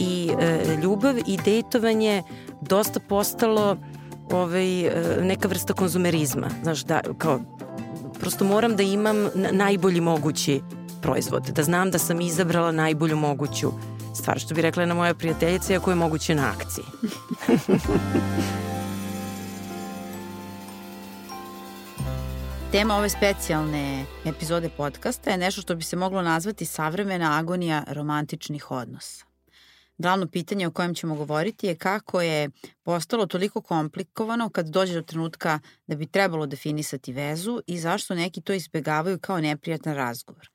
i e, ljubav i dejtovanje dosta postalo ovaj, e, neka vrsta konzumerizma. Znaš, da, kao, prosto moram da imam najbolji mogući proizvod, da znam da sam izabrala najbolju moguću stvar, što bi rekla jedna moja prijateljica, iako je moguće na akciji. Tema ove specijalne epizode podcasta je nešto što bi se moglo nazvati savremena agonija romantičnih odnosa. Glavno pitanje o kojem ćemo govoriti je kako je postalo toliko komplikovano kad dođe do trenutka da bi trebalo definisati vezu i zašto neki to izbegavaju kao neprijatan razgovor.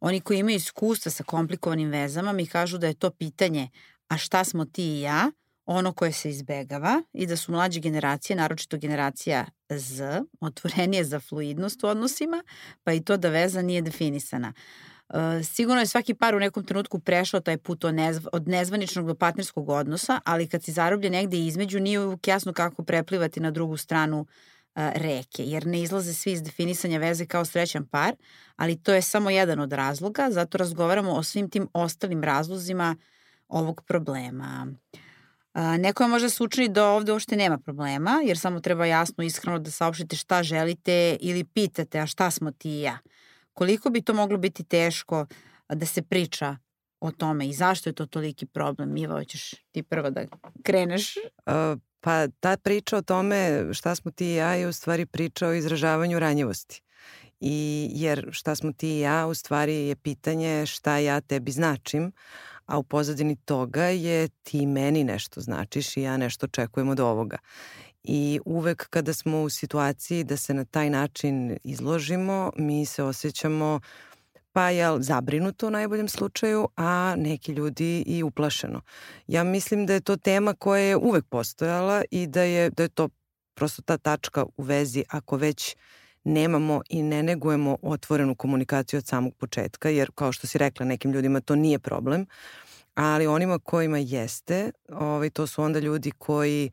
Oni koji imaju iskustva sa komplikovanim vezama mi kažu da je to pitanje a šta smo ti i ja, ono koje se izbegava i da su mlađe generacije, naročito generacija Z, otvorenije za fluidnost u odnosima, pa i to da veza nije definisana. E, sigurno je svaki par u nekom trenutku prešao taj put od, nezv, od nezvaničnog do partnerskog odnosa, ali kad si zarobljen negde između nije uvijek jasno kako preplivati na drugu stranu e, reke, jer ne izlaze svi iz definisanja veze kao srećan par, ali to je samo jedan od razloga, zato razgovaramo o svim tim ostalim razlozima ovog problema. Uh, Neko je možda se učini da ovde uopšte nema problema, jer samo treba jasno i iskreno da saopštite šta želite ili pitate, a šta smo ti i ja. Koliko bi to moglo biti teško da se priča o tome i zašto je to toliki problem? Iva, hoćeš ti prvo da kreneš? Pa ta priča o tome šta smo ti i ja je u stvari priča o izražavanju ranjivosti. I, jer šta smo ti i ja u stvari je pitanje šta ja tebi značim, a u pozadini toga je ti meni nešto značiš i ja nešto očekujem od ovoga. I uvek kada smo u situaciji da se na taj način izložimo, mi se osjećamo pa jel, zabrinuto u najboljem slučaju, a neki ljudi i uplašeno. Ja mislim da je to tema koja je uvek postojala i da je, da je to prosto ta tačka u vezi ako već nemamo i ne negujemo otvorenu komunikaciju od samog početka, jer kao što si rekla, nekim ljudima to nije problem, ali onima kojima jeste, ovaj, to su onda ljudi koji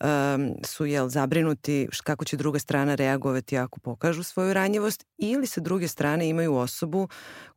um, su jel, zabrinuti kako će druga strana reagovati ako pokažu svoju ranjivost ili sa druge strane imaju osobu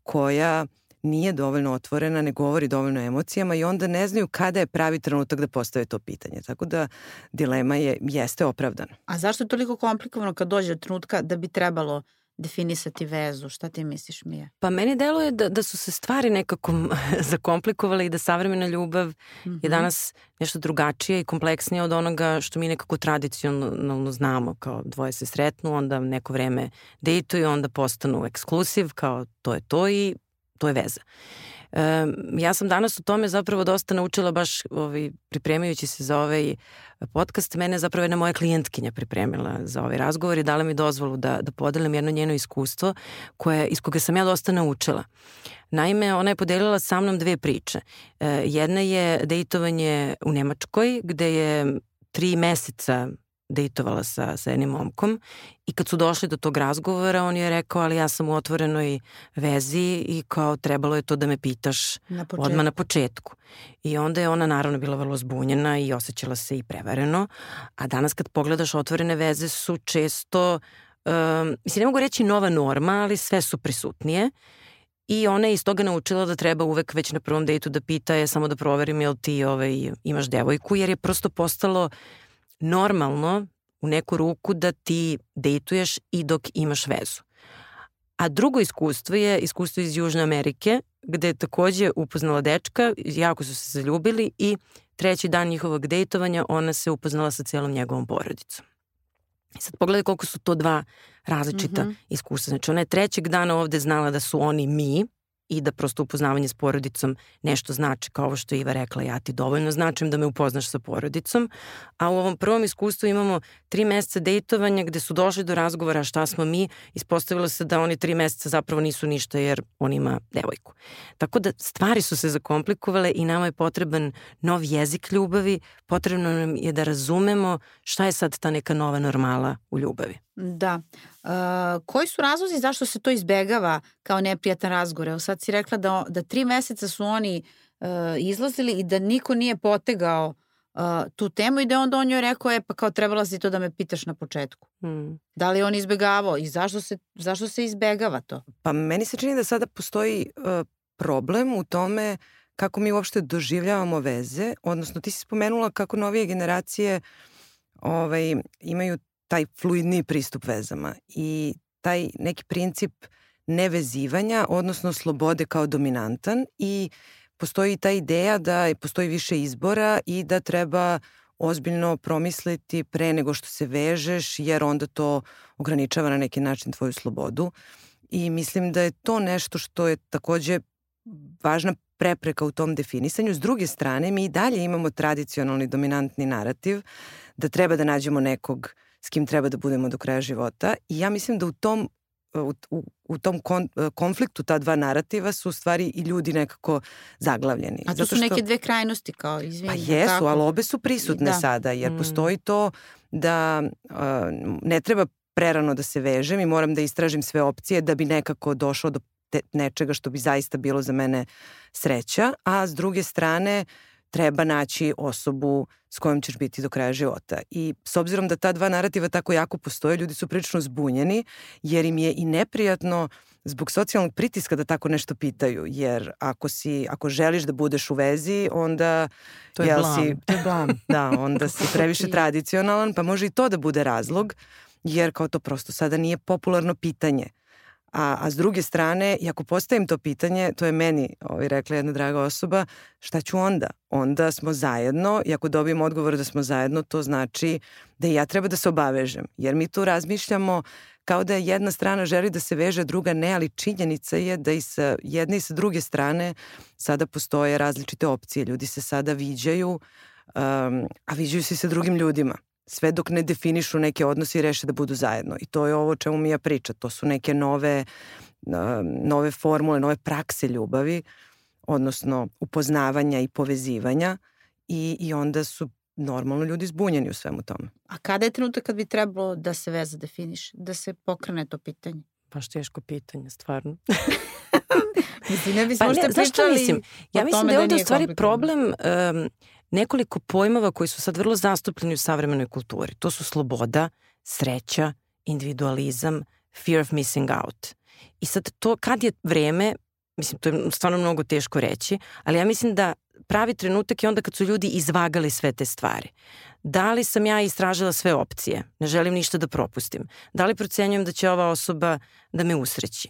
koja nije dovoljno otvorena, ne govori dovoljno emocijama i onda ne znaju kada je pravi trenutak da postave to pitanje. Tako da dilema je, jeste opravdana. A zašto je toliko komplikovano kad dođe do trenutka da bi trebalo definisati vezu? Šta ti misliš, Mija? Pa meni deluje da, da su se stvari nekako zakomplikovale i da savremena ljubav mm -hmm. je mhm. danas nešto drugačija i kompleksnija od onoga što mi nekako tradicionalno znamo, kao dvoje se sretnu, onda neko vreme dejtuju, onda postanu eksklusiv, kao to je to i to je veza. E, ja sam danas u tome zapravo dosta naučila baš ovaj, pripremajući se za ovaj podcast. Mene zapravo jedna moja klijentkinja pripremila za ovaj razgovor i dala mi dozvolu da, da podelim jedno njeno iskustvo koje, iz koga sam ja dosta naučila. Naime, ona je podelila sa mnom dve priče. E, jedna je dejtovanje u Nemačkoj gde je tri meseca dejtovala sa, sa jednim momkom i kad su došli do tog razgovora on je rekao ali ja sam u otvorenoj vezi i kao trebalo je to da me pitaš na odmah na početku. I onda je ona naravno bila vrlo zbunjena i osjećala se i prevareno, a danas kad pogledaš otvorene veze su često, um, mislim ne mogu reći nova norma, ali sve su prisutnije. I ona je iz toga naučila da treba uvek već na prvom dejtu da pita je samo da proverim jel ti ovaj, imaš devojku, jer je prosto postalo normalno u neku ruku da ti dejtuješ i dok imaš vezu. A drugo iskustvo je iskustvo iz Južne Amerike, gde je takođe upoznala dečka, jako su se zaljubili i treći dan njihovog dejtovanja ona se upoznala sa celom njegovom porodicom. I sad pogledaj koliko su to dva različita mm -hmm. iskustva. Znači ona je trećeg dana ovde znala da su oni mi, i da prosto upoznavanje s porodicom nešto znači, kao ovo što Iva rekla, ja ti dovoljno značim da me upoznaš sa porodicom, a u ovom prvom iskustvu imamo tri meseca dejtovanja gde su došli do razgovora šta smo mi, ispostavilo se da oni tri meseca zapravo nisu ništa jer on ima devojku. Tako da stvari su se zakomplikovale i nama je potreban nov jezik ljubavi, potrebno nam je da razumemo šta je sad ta neka nova normala u ljubavi. Da. Uh, koji su razlozi zašto se to izbegava kao neprijatan razgovor? Evo sad si rekla da, da tri meseca su oni uh, izlazili i da niko nije potegao uh, tu temu i da onda on joj rekao, e pa kao trebala si to da me pitaš na početku. Hmm. Da li on izbegavao i zašto se, zašto se izbegava to? Pa meni se čini da sada postoji uh, problem u tome kako mi uopšte doživljavamo veze, odnosno ti si spomenula kako novije generacije ovaj, imaju taj fluidni pristup vezama i taj neki princip nevezivanja, odnosno slobode kao dominantan i postoji ta ideja da postoji više izbora i da treba ozbiljno promisliti pre nego što se vežeš, jer onda to ograničava na neki način tvoju slobodu. I mislim da je to nešto što je takođe važna prepreka u tom definisanju. S druge strane, mi i dalje imamo tradicionalni dominantni narativ da treba da nađemo nekog s kim treba da budemo do kraja života i ja mislim da u tom u, u, u tom kon, konfliktu ta dva narativa su u stvari i ljudi nekako zaglavljeni. A to su neke dve krajnosti kao, izvini. Pa jesu, tako? ali obe su prisutne da. sada, jer mm. postoji to da uh, ne treba prerano da se vežem i moram da istražim sve opcije da bi nekako došao do te, nečega što bi zaista bilo za mene sreća, a s druge strane treba naći osobu s kojom ćeš biti do kraja života. I s obzirom da ta dva narativa tako jako postoje, ljudi su prilično zbunjeni, jer im je i neprijatno zbog socijalnog pritiska da tako nešto pitaju, jer ako si, ako želiš da budeš u vezi, onda to je jel blam. si, to je blam. da, onda si previše tradicionalan, pa može i to da bude razlog, jer kao to prosto sada nije popularno pitanje. A, a s druge strane, i ako postavim to pitanje, to je meni ovaj, rekla jedna draga osoba, šta ću onda? Onda smo zajedno i ako dobijem odgovor da smo zajedno, to znači da ja treba da se obavežem. Jer mi tu razmišljamo kao da jedna strana želi da se veže, druga ne, ali činjenica je da i sa jedne i sa druge strane sada postoje različite opcije. Ljudi se sada viđaju, um, a viđaju se i sa drugim ljudima sve dok ne definišu neke odnose i reše da budu zajedno. I to je ovo čemu mi ja priča. To su neke nove, nove formule, nove prakse ljubavi, odnosno upoznavanja i povezivanja i, i onda su normalno ljudi zbunjeni u svemu tome. A kada je trenutak kad bi trebalo da se veza definiše, da se pokrene to pitanje? Baš teško pitanje, stvarno. mislim, ne bismo pa ne, znaš što mislim? Ja mislim da je ovde u stvari problem um, nekoliko pojmova koji su sad vrlo zastupljeni u savremenoj kulturi. To su sloboda, sreća, individualizam, fear of missing out. I sad to kad je vreme, mislim to je stvarno mnogo teško reći, ali ja mislim da pravi trenutak je onda kad su ljudi izvagali sve te stvari. Da li sam ja istražila sve opcije? Ne želim ništa da propustim. Da li procenjujem da će ova osoba da me usreći?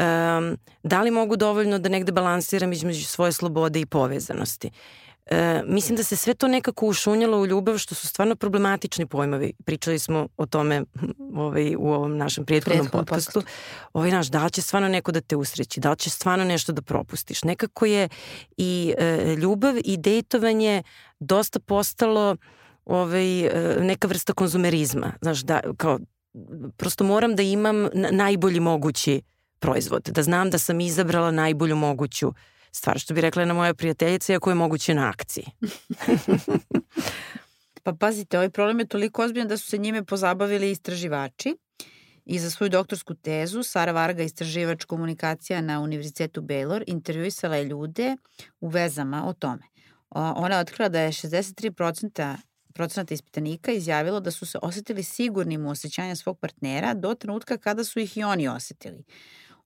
Um, da li mogu dovoljno da negde balansiram između svoje slobode i povezanosti? E, mislim da se sve to nekako ušunjalo u ljubav što su stvarno problematični pojmovi. Pričali smo o tome ovaj, u ovom našem prijethodnom podcastu. Ovaj naš, da li će stvarno neko da te usreći, da li će stvarno nešto da propustiš. Nekako je i e, ljubav i dejtovanje dosta postalo ovaj, e, neka vrsta konzumerizma. Znaš, da, kao, prosto moram da imam najbolji mogući proizvod, da znam da sam izabrala najbolju moguću stvar, što bi rekla na moja prijateljica, iako je moguće na akciji. pa pazite, ovaj problem je toliko ozbiljan da su se njime pozabavili istraživači i za svoju doktorsku tezu Sara Varga, istraživač komunikacija na Univerzitetu Baylor, intervjuisala je ljude u vezama o tome. Ona je otkrila da je 63% procenata ispitanika izjavilo da su se osetili sigurnim u osjećanju svog partnera do trenutka kada su ih i oni osetili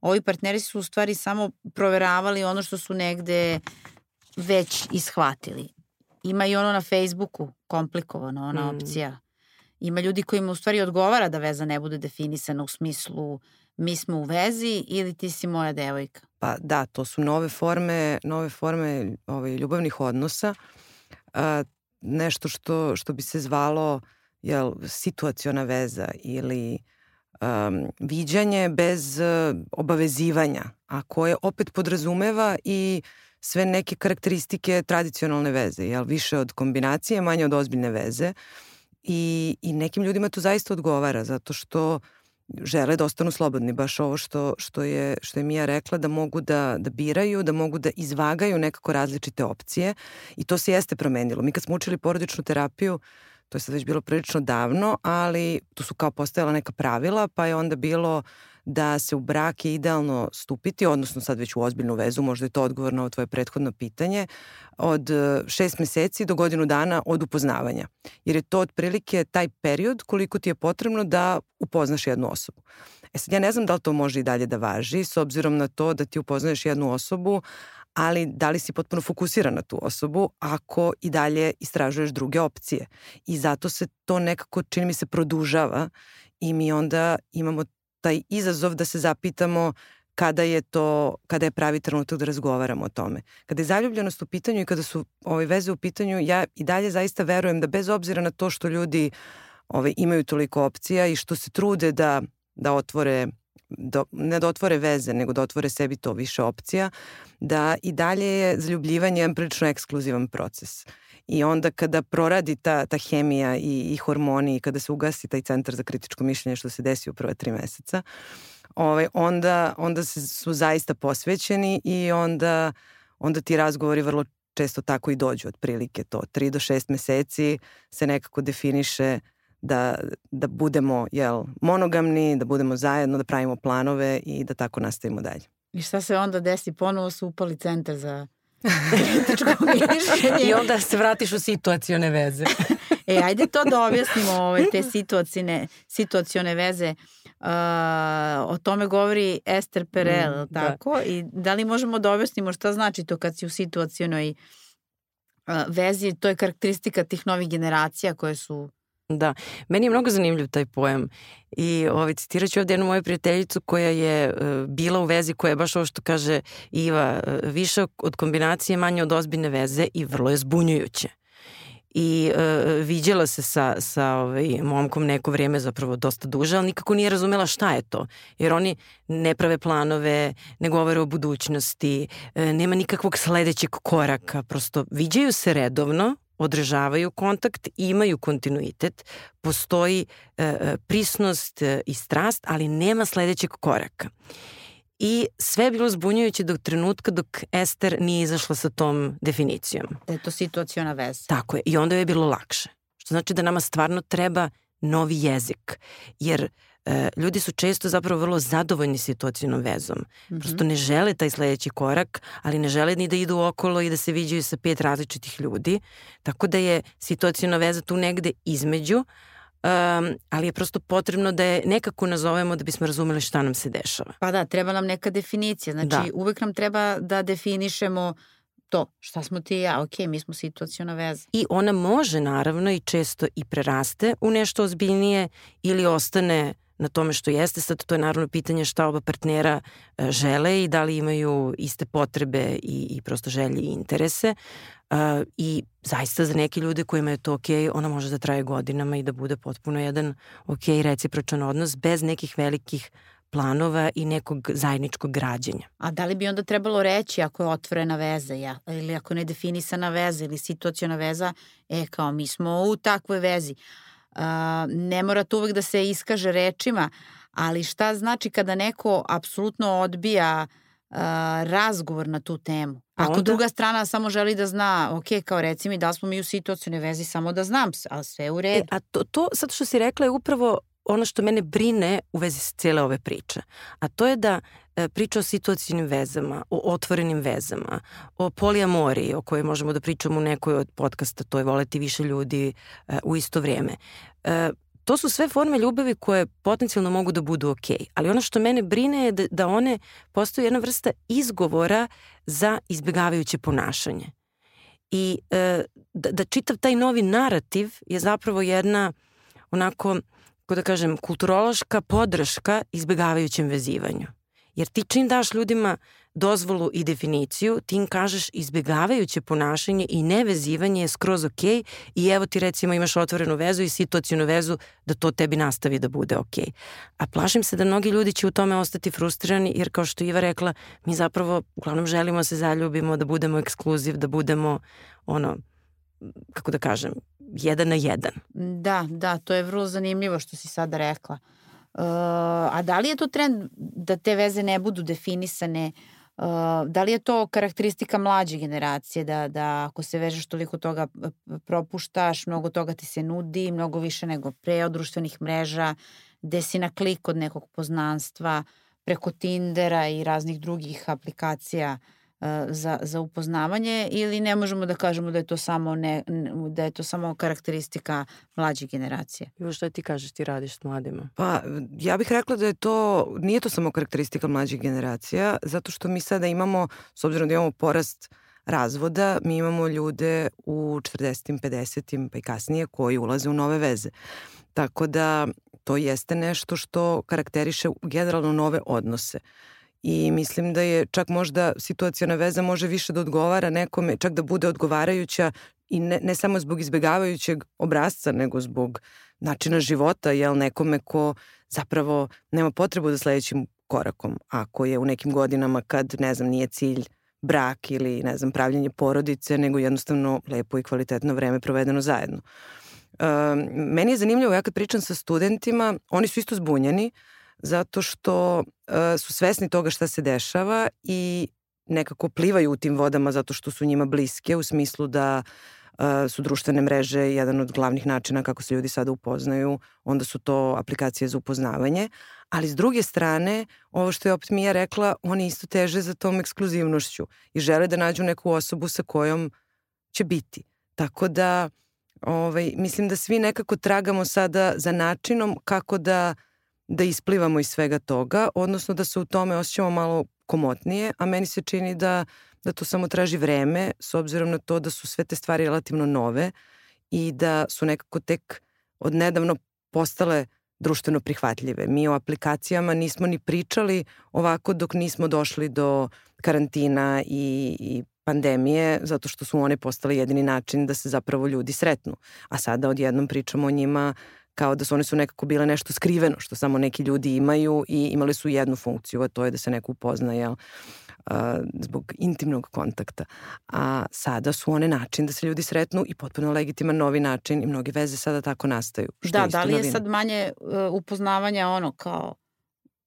ovi partneri su u stvari samo proveravali ono što su negde već ishvatili. Ima i ono na Facebooku, komplikovano, ona mm. opcija. Ima ljudi kojima u stvari odgovara da veza ne bude definisana u smislu mi smo u vezi ili ti si moja devojka. Pa da, to su nove forme, nove forme ovaj, ljubavnih odnosa. A, nešto što, što bi se zvalo jel, situaciona veza ili um, viđanje bez uh, obavezivanja, a koje opet podrazumeva i sve neke karakteristike tradicionalne veze, jel? više od kombinacije, manje od ozbiljne veze. I, I nekim ljudima to zaista odgovara, zato što žele da ostanu slobodni, baš ovo što, što, je, što je Mija rekla, da mogu da, da biraju, da mogu da izvagaju nekako različite opcije i to se jeste promenilo. Mi kad smo učili porodičnu terapiju, uh, to je sad već bilo prilično davno, ali tu su kao postojala neka pravila, pa je onda bilo da se u brak je idealno stupiti, odnosno sad već u ozbiljnu vezu, možda je to odgovor na ovo tvoje prethodno pitanje, od e, šest meseci do godinu dana od upoznavanja. Jer je to otprilike taj period koliko ti je potrebno da upoznaš jednu osobu. E sad ja ne znam da li to može i dalje da važi, s obzirom na to da ti upoznaješ jednu osobu, ali da li si potpuno fokusiran na tu osobu ako i dalje istražuješ druge opcije. I zato se to nekako, čini mi se, produžava i mi onda imamo taj izazov da se zapitamo kada je to, kada je pravi trenutak da razgovaramo o tome. Kada je zaljubljenost u pitanju i kada su ove veze u pitanju, ja i dalje zaista verujem da bez obzira na to što ljudi ove, imaju toliko opcija i što se trude da, da otvore da, ne da otvore veze, nego da otvore sebi to više opcija, da i dalje je zaljubljivanje jedan prilično ekskluzivan proces. I onda kada proradi ta, ta hemija i, i hormoni kada se ugasi taj centar za kritičko mišljenje što se desi u prve tri meseca, ovaj, onda, onda se, su zaista posvećeni i onda, onda ti razgovori vrlo često tako i dođu otprilike to. Tri do šest meseci se nekako definiše da, da budemo jel, monogamni, da budemo zajedno, da pravimo planove i da tako nastavimo dalje. I šta se onda desi? Ponovo su upali centar za kritičko mišljenje. I onda se vratiš u situacione veze. e, ajde to da objasnimo ove, te situacione, situacione veze. Uh, o tome govori Ester Perel, mm, tako? Da. I da li možemo da objasnimo šta znači to kad si u situacionoj uh, vezi? To je karakteristika tih novih generacija koje su Da, meni je mnogo zanimljiv taj pojam. I ovaj, citirat ću ovde jednu moju prijateljicu koja je uh, bila u vezi koja je baš ovo što kaže Iva, uh, više od kombinacije, manje od ozbiljne veze i vrlo je zbunjujuće. I uh, viđala se sa, sa ovaj, momkom neko vrijeme zapravo dosta duže, ali nikako nije razumela šta je to. Jer oni ne prave planove, ne govore o budućnosti, uh, nema nikakvog sledećeg koraka, prosto viđaju se redovno, održavaju kontakt, imaju kontinuitet, postoji e, e, prisnost e, i strast, ali nema sledećeg koraka. I sve je bilo zbunjujuće do trenutka dok Ester nije izašla sa tom definicijom. Da je to situacijona veza. Tako je. I onda je bilo lakše. Što znači da nama stvarno treba novi jezik. Jer e, ljudi su često zapravo vrlo zadovoljni situacijnom vezom. Mm -hmm. Prosto ne žele taj sledeći korak, ali ne žele ni da idu okolo i da se viđaju sa pet različitih ljudi. Tako da je situacijna veza tu negde između, um, ali je prosto potrebno da je nekako nazovemo da bismo razumeli šta nam se dešava. Pa da, treba nam neka definicija. Znači, da. uvek nam treba da definišemo to, šta smo ti i ja, ok, mi smo situacijona veza. I ona može naravno i često i preraste u nešto ozbiljnije ili ostane na tome što jeste. Sad to je naravno pitanje šta oba partnera e, žele i da li imaju iste potrebe i, i prosto želje i interese. Uh, I zaista za neke ljude kojima je to ok, ona može da traje godinama i da bude potpuno jedan ok recipročan odnos bez nekih velikih planova i nekog zajedničkog građenja. A da li bi onda trebalo reći ako je otvorena veza ja, ili ako je nedefinisana veza ili situacijona veza, e kao mi smo u takvoj vezi. Uh, ne mora to uvek da se iskaže rečima, ali šta znači kada neko apsolutno odbija uh, razgovor na tu temu? Ako onda... druga strana samo želi da zna, ok, kao reci mi da smo mi u situacijnoj vezi, samo da znam ali sve u e, redu. E, a to, to, sad što si rekla je upravo ono što mene brine u vezi s cijele ove priče, a to je da e, priča o situacijnim vezama, o otvorenim vezama, o polijamoriji o kojoj možemo da pričamo u nekoj od podcasta, to je voleti više ljudi e, u isto vrijeme. E, to su sve forme ljubavi koje potencijalno mogu da budu ok, ali ono što mene brine je da, da one postaju jedna vrsta izgovora za izbjegavajuće ponašanje. I da, da čitav taj novi narativ je zapravo jedna onako kako da kažem, kulturološka podrška izbjegavajućem vezivanju. Jer ti čim daš ljudima dozvolu i definiciju, ti im kažeš izbjegavajuće ponašanje i nevezivanje je skroz ok i evo ti recimo imaš otvorenu vezu i situacijnu vezu da to tebi nastavi da bude ok. A plašim se da mnogi ljudi će u tome ostati frustrirani jer kao što Iva rekla, mi zapravo uglavnom želimo da se zaljubimo, da budemo ekskluziv, da budemo ono, kako da kažem, jedan na jedan. Da, da, to je vrlo zanimljivo što si sada rekla. Uh, a da li je to trend da te veze ne budu definisane? Uh, da li je to karakteristika mlađe generacije, da, da ako se vežeš toliko toga propuštaš, mnogo toga ti se nudi, mnogo više nego pre od društvenih mreža, gde si na klik od nekog poznanstva, preko Tindera i raznih drugih aplikacija za, za upoznavanje ili ne možemo da kažemo da je to samo ne, da je to samo karakteristika mlađe generacije? I šta ti kažeš, ti radiš s mladima? Pa ja bih rekla da je to, nije to samo karakteristika mlađih generacija, zato što mi sada imamo, s obzirom da imamo porast razvoda, mi imamo ljude u 40. 50. pa i kasnije koji ulaze u nove veze. Tako da to jeste nešto što karakteriše generalno nove odnose. I mislim da je čak možda situacijona veza može više da odgovara nekome, čak da bude odgovarajuća i ne, ne samo zbog izbegavajućeg obrazca, nego zbog načina života, jel, nekome ko zapravo nema potrebu za sledećim korakom, ako je u nekim godinama kad, ne znam, nije cilj brak ili, ne znam, pravljenje porodice, nego jednostavno lepo i kvalitetno vreme provedeno zajedno. Uh, meni je zanimljivo, ja kad pričam sa studentima, oni su isto zbunjeni, zato što uh, su svesni toga šta se dešava i nekako plivaju u tim vodama zato što su njima bliske u smislu da uh, su društvene mreže jedan od glavnih načina kako se ljudi sada upoznaju, onda su to aplikacije za upoznavanje, ali s druge strane, ovo što je opet Mija rekla, oni isto teže za tom ekskluzivnošću i žele da nađu neku osobu sa kojom će biti. Tako da ovaj, mislim da svi nekako tragamo sada za načinom kako da da isplivamo iz svega toga, odnosno da se u tome osjećamo malo komotnije, a meni se čini da, da to samo traži vreme, s obzirom na to da su sve te stvari relativno nove i da su nekako tek od nedavno postale društveno prihvatljive. Mi o aplikacijama nismo ni pričali ovako dok nismo došli do karantina i, i pandemije, zato što su one postale jedini način da se zapravo ljudi sretnu. A sada odjednom pričamo o njima kao da su one su nekako bile nešto skriveno, što samo neki ljudi imaju i imali su jednu funkciju, a to je da se neko upozna, jel, zbog intimnog kontakta. A sada su one način da se ljudi sretnu i potpuno legitiman novi način i mnoge veze sada tako nastaju. Što da, da li je novina. sad manje uh, upoznavanja ono kao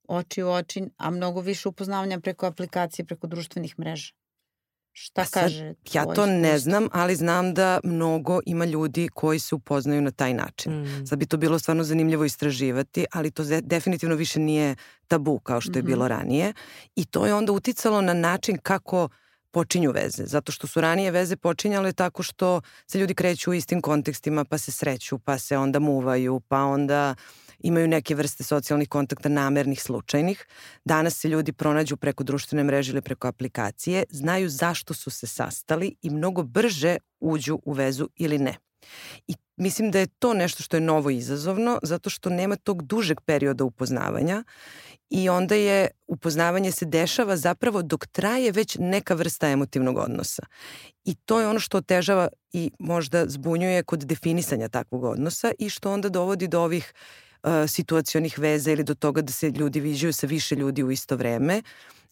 oči u oči, a mnogo više upoznavanja preko aplikacije, preko društvenih mreža? Šta pa sad, kaže? Ja to ne znam, ali znam da mnogo ima ljudi koji se upoznaju na taj način. Mm. Sad bi to bilo stvarno zanimljivo istraživati, ali to definitivno više nije tabu kao što je mm -hmm. bilo ranije. I to je onda uticalo na način kako počinju veze, zato što su ranije veze počinjale tako što se ljudi kreću u istim kontekstima, pa se sreću, pa se onda muvaju, pa onda uh, imaju neke vrste socijalnih kontakta namernih, slučajnih. Danas se ljudi pronađu preko društvene mreže ili preko aplikacije, znaju zašto su se sastali i mnogo brže uđu u vezu ili ne. I mislim da je to nešto što je novo izazovno, zato što nema tog dužeg perioda upoznavanja i onda je upoznavanje se dešava zapravo dok traje već neka vrsta emotivnog odnosa. I to je ono što otežava i možda zbunjuje kod definisanja takvog odnosa i što onda dovodi do ovih situacionih veza ili do toga da se ljudi viđaju sa više ljudi u isto vreme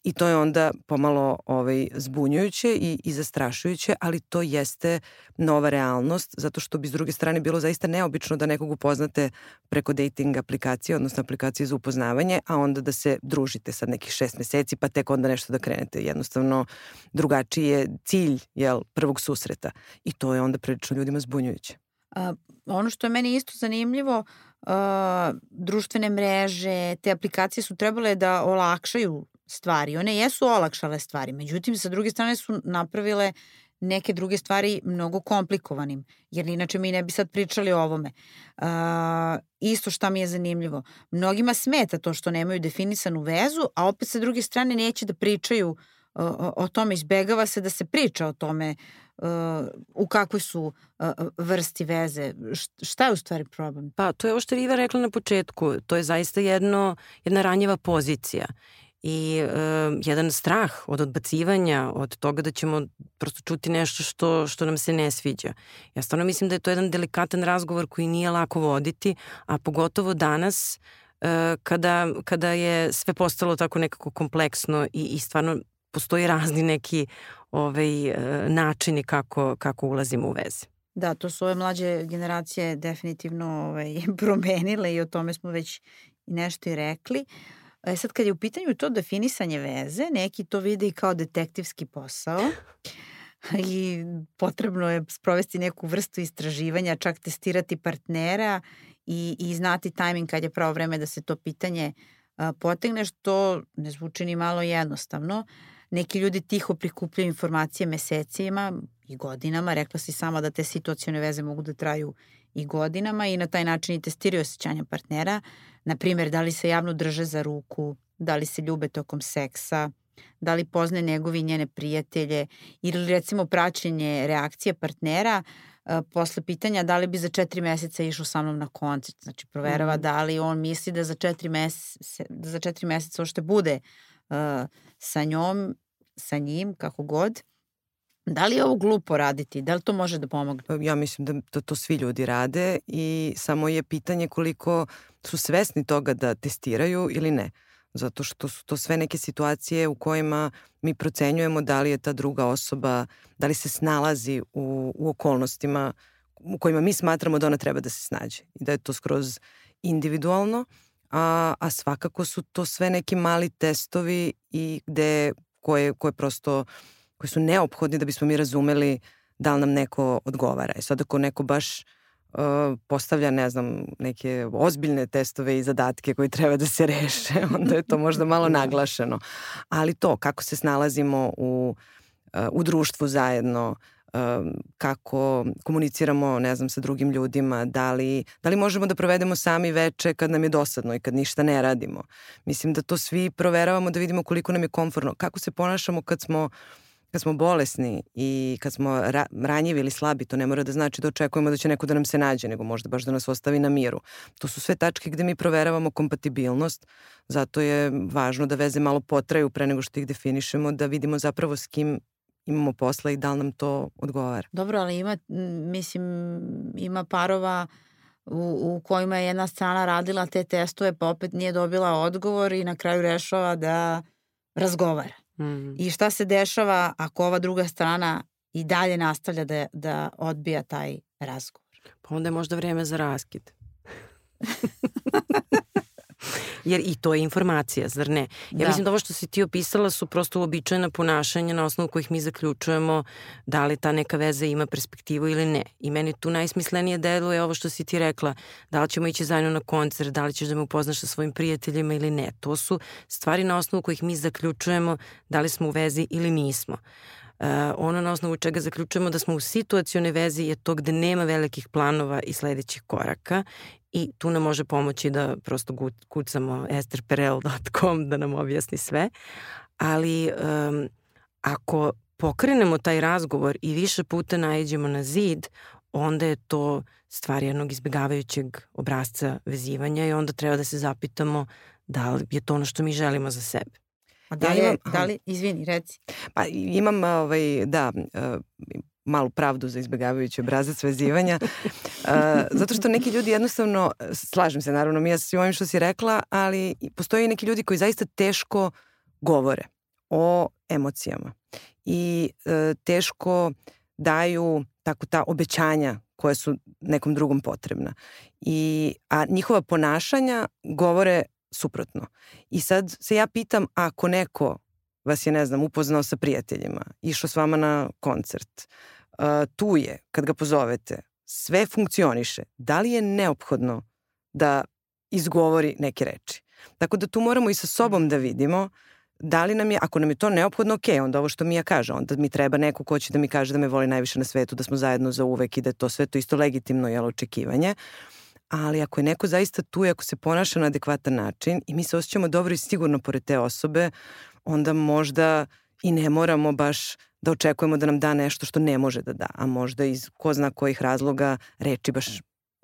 i to je onda pomalo ovaj, zbunjujuće i, i zastrašujuće, ali to jeste nova realnost, zato što bi s druge strane bilo zaista neobično da nekog upoznate preko dating aplikacije, odnosno aplikacije za upoznavanje, a onda da se družite sad nekih šest meseci, pa tek onda nešto da krenete. Jednostavno, drugačiji je cilj jel, prvog susreta i to je onda prilično ljudima zbunjujuće. A, ono što je meni isto zanimljivo, uh, društvene mreže, te aplikacije su trebale da olakšaju stvari. One jesu olakšale stvari, međutim, sa druge strane su napravile neke druge stvari mnogo komplikovanim, jer inače mi ne bi sad pričali o ovome. Uh, isto šta mi je zanimljivo, mnogima smeta to što nemaju definisanu vezu, a opet sa druge strane neće da pričaju o, o tome, izbegava se da se priča o tome uh, u kakvoj su uh, vrsti veze. Šta je u stvari problem? Pa to je ovo što je Iva rekla na početku. To je zaista jedno, jedna ranjiva pozicija i uh, jedan strah od odbacivanja, od toga da ćemo prosto čuti nešto što, što nam se ne sviđa. Ja stvarno mislim da je to jedan delikatan razgovor koji nije lako voditi, a pogotovo danas uh, kada, kada je sve postalo tako nekako kompleksno i, i stvarno postoji razni neki ovaj, e, načini kako, kako ulazimo u veze. Da, to su ove mlađe generacije definitivno ovaj, promenile i o tome smo već nešto i rekli. E sad, kad je u pitanju to definisanje veze, neki to vide i kao detektivski posao i potrebno je sprovesti neku vrstu istraživanja, čak testirati partnera i, i znati tajming kad je pravo vreme da se to pitanje a, potegne, što ne zvuči ni malo jednostavno. Neki ljudi tiho prikupljaju informacije mesecima i godinama. Rekla si sama da te situacione veze mogu da traju i godinama i na taj način i testiraju osjećanja partnera. Naprimer, da li se javno drže za ruku, da li se ljube tokom seksa, da li pozne njegovi i njene prijatelje ili recimo praćenje reakcije partnera posle pitanja da li bi za četiri meseca išao sa mnom na koncert. Znači proverava mm. da li on misli da za četiri, meseca, da za četiri meseca ošte bude uh, sa njom, sa njim, kako god. Da li je ovo glupo raditi? Da li to može da pomogne? Pa, ja mislim da to, to svi ljudi rade i samo je pitanje koliko su svesni toga da testiraju ili ne. Zato što su to sve neke situacije u kojima mi procenjujemo da li je ta druga osoba, da li se snalazi u, u okolnostima u kojima mi smatramo da ona treba da se snađe. I da je to skroz individualno, a, a svakako su to sve neki mali testovi i gde koje, koje prosto koji su neophodni da bismo mi razumeli da li nam neko odgovara. I sad ako neko baš uh, postavlja, ne znam, neke ozbiljne testove i zadatke koji treba da se reše, onda je to možda malo naglašeno. Ali to, kako se snalazimo u, uh, u društvu zajedno, kako komuniciramo, ne znam, sa drugim ljudima, da li, da li možemo da provedemo sami veče kad nam je dosadno i kad ništa ne radimo. Mislim da to svi proveravamo da vidimo koliko nam je komfortno. Kako se ponašamo kad smo kad smo bolesni i kad smo ra ranjivi ili slabi, to ne mora da znači da očekujemo da će neko da nam se nađe, nego možda baš da nas ostavi na miru. To su sve tačke gde mi proveravamo kompatibilnost, zato je važno da veze malo potraju pre nego što ih definišemo, da vidimo zapravo s kim imamo posla i da li nam to odgovara. Dobro, ali ima, mislim, ima parova u, u kojima je jedna strana radila te testove pa opet nije dobila odgovor i na kraju rešava da razgovara. Mm. I šta se dešava ako ova druga strana i dalje nastavlja da, da odbija taj razgovor? Pa onda je možda vreme za raskid. Jer i to je informacija, zar ne? Ja da. mislim da ovo što si ti opisala su prosto uobičajena ponašanja na osnovu kojih mi zaključujemo da li ta neka veza ima perspektivu ili ne. I meni tu najsmislenije deluje ovo što si ti rekla, da li ćemo ići zajedno na koncert, da li ćeš da me upoznaš sa svojim prijateljima ili ne. To su stvari na osnovu kojih mi zaključujemo da li smo u vezi ili nismo. Uh, ono na osnovu čega zaključujemo da smo u situacione vezi je to gde nema velikih planova i sledećih koraka i tu nam može pomoći da prosto kucamo esterperel.com da nam objasni sve. Ali um, ako pokrenemo taj razgovor i više puta najđemo na zid, onda je to stvar jednog izbjegavajućeg obrazca vezivanja i onda treba da se zapitamo da li je to ono što mi želimo za sebe. A da li, ja imam, da li izvini, reci. Pa imam, ovaj, da, malu pravdu za izbjegavajući obrazac vezivanja. uh, zato što neki ljudi jednostavno, slažem se naravno mi ja svim ovim što si rekla, ali postoji neki ljudi koji zaista teško govore o emocijama i uh, teško daju tako ta obećanja koje su nekom drugom potrebna. I, a njihova ponašanja govore suprotno. I sad se ja pitam, ako neko vas je, ne znam, upoznao sa prijateljima, išao s vama na koncert, uh, tu je, kad ga pozovete, sve funkcioniše, da li je neophodno da izgovori neke reči? Tako da tu moramo i sa sobom da vidimo da li nam je, ako nam je to neophodno, ok, onda ovo što mi ja kaže, onda mi treba neko ko će da mi kaže da me voli najviše na svetu, da smo zajedno za uvek i da je to sve to isto legitimno jel, očekivanje. Ali ako je neko zaista tu i ako se ponaša na adekvatan način i mi se osjećamo dobro i sigurno pored te osobe, onda možda i ne moramo baš da očekujemo da nam da nešto što ne može da da, a možda iz ko zna kojih razloga reči baš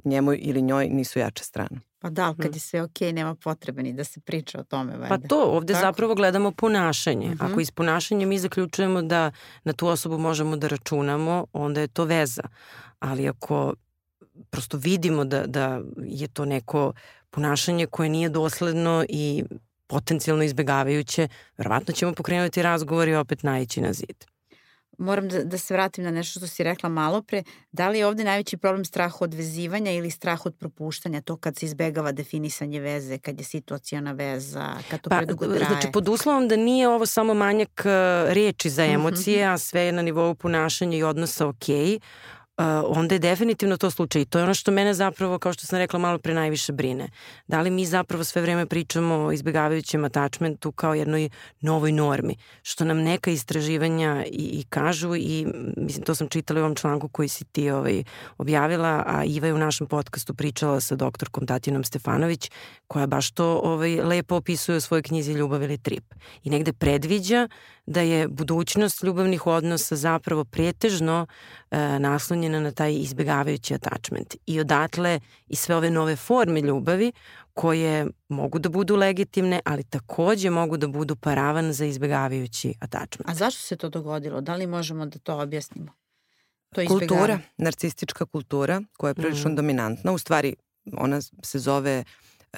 njemu ili njoj nisu jače strane. Pa da, kad mhm. je sve okej, okay, nema potrebe ni da se priča o tome. Valjda. Pa to, ovde Tako? zapravo gledamo ponašanje. Uh mhm. -huh. Ako iz ponašanja mi zaključujemo da na tu osobu možemo da računamo, onda je to veza. Ali ako prosto vidimo da, da je to neko ponašanje koje nije dosledno i potencijalno izbegavajuće, verovatno ćemo pokrenuti razgovor i opet najići na zid. Moram da, da se vratim na nešto što si rekla malo pre. Da li je ovde najveći problem strah od vezivanja ili strah od propuštanja? To kad se izbegava definisanje veze, kad je situacijona veza, kad to pa, predugo traje? Znači, pod uslovom da nije ovo samo manjak uh, reči za mhm, emocije, mm -hmm. a sve je na nivou ponašanja i odnosa okej, okay, onda je definitivno to slučaj. I to je ono što mene zapravo, kao što sam rekla malo pre, najviše brine. Da li mi zapravo sve vreme pričamo o izbjegavajućem attachmentu kao jednoj novoj normi, što nam neka istraživanja i, i kažu i mislim to sam čitala u ovom članku koji si ti ovaj, objavila, a Iva je u našem podcastu pričala sa doktorkom Tatinom Stefanović, koja baš to ovaj, lepo opisuje u svojoj knjizi Ljubav ili trip. I negde predviđa da je budućnost ljubavnih odnosa zapravo pretežno e, naslonjena na taj izbjegavajući attachment. I odatle i sve ove nove forme ljubavi koje mogu da budu legitimne, ali takođe mogu da budu paravan za izbjegavajući attachment. A zašto se to dogodilo? Da li možemo da to objasnimo? To kultura, narcistička kultura koja je prilično mm. dominantna. U stvari, ona se zove e,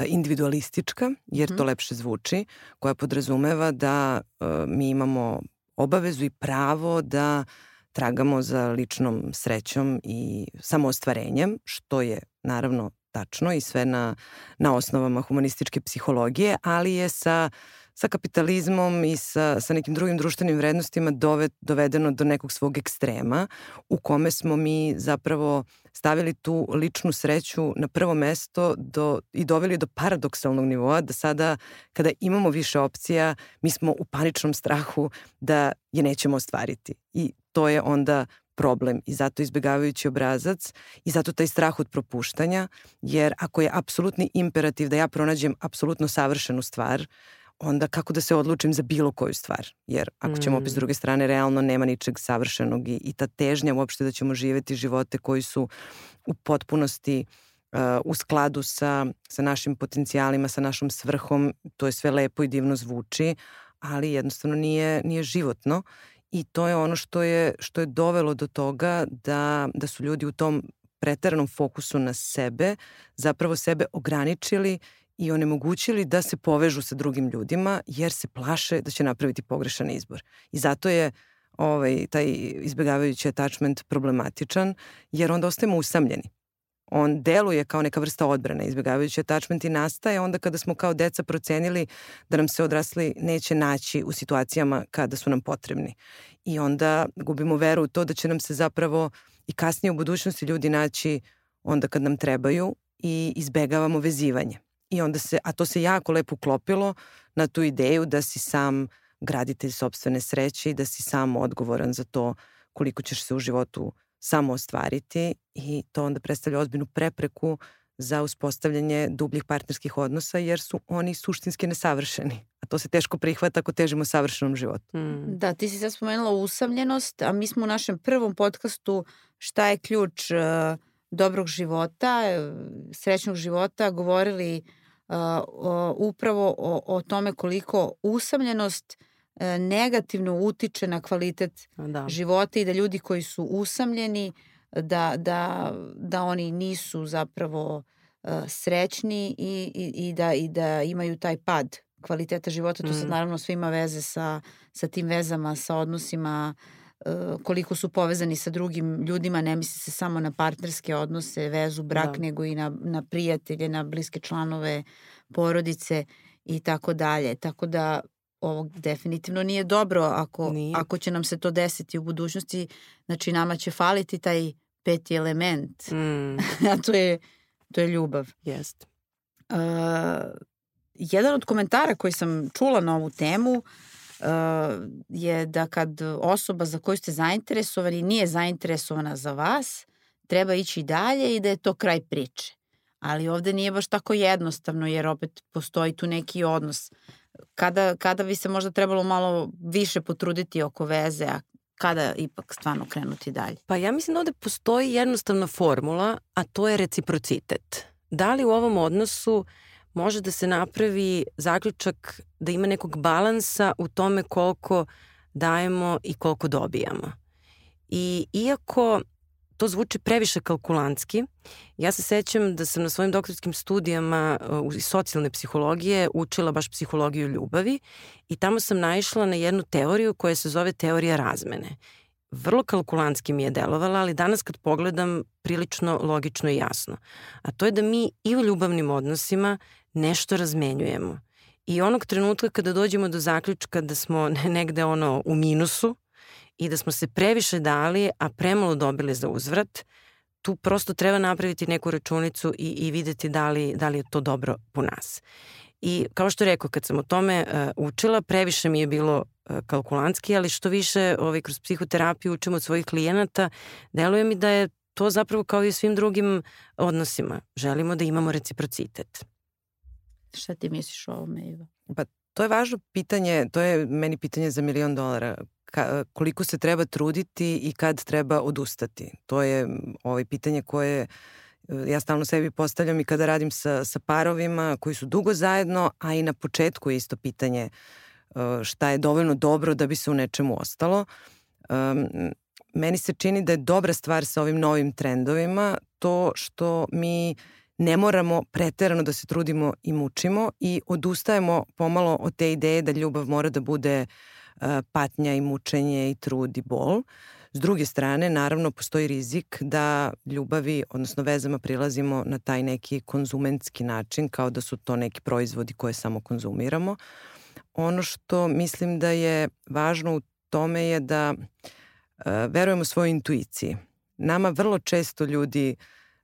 individualistička, jer to mhm. lepše zvuči, koja podrazumeva da uh, mi imamo obavezu i pravo da tragamo za ličnom srećom i samoostvarenjem, što je naravno tačno i sve na, na osnovama humanističke psihologije, ali je sa sa kapitalizmom i sa, sa nekim drugim društvenim vrednostima dove, dovedeno do nekog svog ekstrema u kome smo mi zapravo stavili tu ličnu sreću na prvo mesto do, i doveli do paradoksalnog nivoa da sada kada imamo više opcija mi smo u paničnom strahu da je nećemo ostvariti. I to je onda problem i zato izbjegavajući obrazac i zato taj strah od propuštanja, jer ako je apsolutni imperativ da ja pronađem apsolutno savršenu stvar, onda kako da se odlučim za bilo koju stvar. Jer ako ćemo opet s mm. druge strane, realno nema ničeg savršenog i, i ta težnja uopšte da ćemo živeti živote koji su u potpunosti uh, u skladu sa, sa našim potencijalima, sa našom svrhom, to je sve lepo i divno zvuči, ali jednostavno nije, nije životno i to je ono što je, što je dovelo do toga da, da su ljudi u tom preteranom fokusu na sebe zapravo sebe ograničili i onemogućili da se povežu sa drugim ljudima jer se plaše da će napraviti pogrešan izbor. I zato je ovaj, taj izbjegavajući attachment problematičan jer onda ostajemo usamljeni. On deluje kao neka vrsta odbrane. Izbjegavajući attachment i nastaje onda kada smo kao deca procenili da nam se odrasli neće naći u situacijama kada su nam potrebni. I onda gubimo veru u to da će nam se zapravo i kasnije u budućnosti ljudi naći onda kad nam trebaju i izbegavamo vezivanje. I onda se, a to se jako lepo uklopilo na tu ideju da si sam graditelj sobstvene sreće i da si sam odgovoran za to koliko ćeš se u životu samo ostvariti i to onda predstavlja ozbiljnu prepreku za uspostavljanje dubljih partnerskih odnosa jer su oni suštinski nesavršeni. A to se teško prihvata ako težimo savršenom životu. Mm. Da, ti si sad spomenula usamljenost, a mi smo u našem prvom podcastu šta je ključ uh, dobrog života, srećnog života, govorili uh, upravo o, o tome koliko usamljenost e, negativno utiče na kvalitet da. života i da ljudi koji su usamljeni da, da, da oni nisu zapravo uh, srećni i, i, i, da, i da imaju taj pad kvaliteta života. To mm. sad naravno sve ima veze sa, sa tim vezama, sa odnosima uh, koliko su povezani sa drugim ljudima, ne misli se samo na partnerske odnose, vezu, brak, da. nego i na, na prijatelje, na bliske članove porodice i tako dalje. Tako da ovo definitivno nije dobro ako, nije. ako će nam se to desiti u budućnosti. Znači nama će faliti taj peti element, mm. a to je, to je ljubav. Jest. Uh, jedan od komentara koji sam čula na ovu temu uh, je da kad osoba za koju ste zainteresovani nije zainteresovana za vas, treba ići dalje i da je to kraj priče. Ali ovde nije baš tako jednostavno jer opet postoji tu neki odnos. Kada, kada bi se možda trebalo malo više potruditi oko veze, a kada ipak stvarno krenuti dalje? Pa ja mislim da ovde postoji jednostavna formula, a to je reciprocitet. Da li u ovom odnosu uh, može da se napravi zaključak da ima nekog balansa u tome koliko dajemo i koliko dobijamo. I iako to zvuči previše kalkulantski, ja se sećam da sam na svojim doktorskim studijama uh, iz socijalne psihologije učila baš psihologiju ljubavi i tamo sam naišla na jednu teoriju koja se zove teorija razmene vrlo kalkulantski mi je delovala, ali danas kad pogledam prilično logično i jasno. A to je da mi i u ljubavnim odnosima nešto razmenjujemo. I onog trenutka kada dođemo do zaključka da smo negde ono u minusu i da smo se previše dali, a premalo dobili za uzvrat, tu prosto treba napraviti neku računicu i, i videti da li, da li je to dobro po nas. I kao što rekao, kad sam o tome uh, učila, previše mi je bilo kalkulantski, ali što više ovaj, kroz psihoterapiju učimo od svojih klijenata, deluje mi da je to zapravo kao i u svim drugim odnosima. Želimo da imamo reciprocitet. Šta ti misliš o ovome, Iva? Pa to je važno pitanje, to je meni pitanje za milion dolara. Ka, koliko se treba truditi i kad treba odustati. To je ovaj pitanje koje ja stalno sebi postavljam i kada radim sa, sa parovima koji su dugo zajedno, a i na početku je isto pitanje šta je dovoljno dobro da bi se u nečemu ostalo. Um, meni se čini da je dobra stvar sa ovim novim trendovima to što mi ne moramo preterano da se trudimo i mučimo i odustajemo pomalo od te ideje da ljubav mora da bude uh, patnja i mučenje i trud i bol. S druge strane, naravno, postoji rizik da ljubavi, odnosno vezama prilazimo na taj neki konzumentski način, kao da su to neki proizvodi koje samo konzumiramo. Ono što mislim da je važno u tome je da uh, verujemo svojoj intuiciji. Nama vrlo često ljudi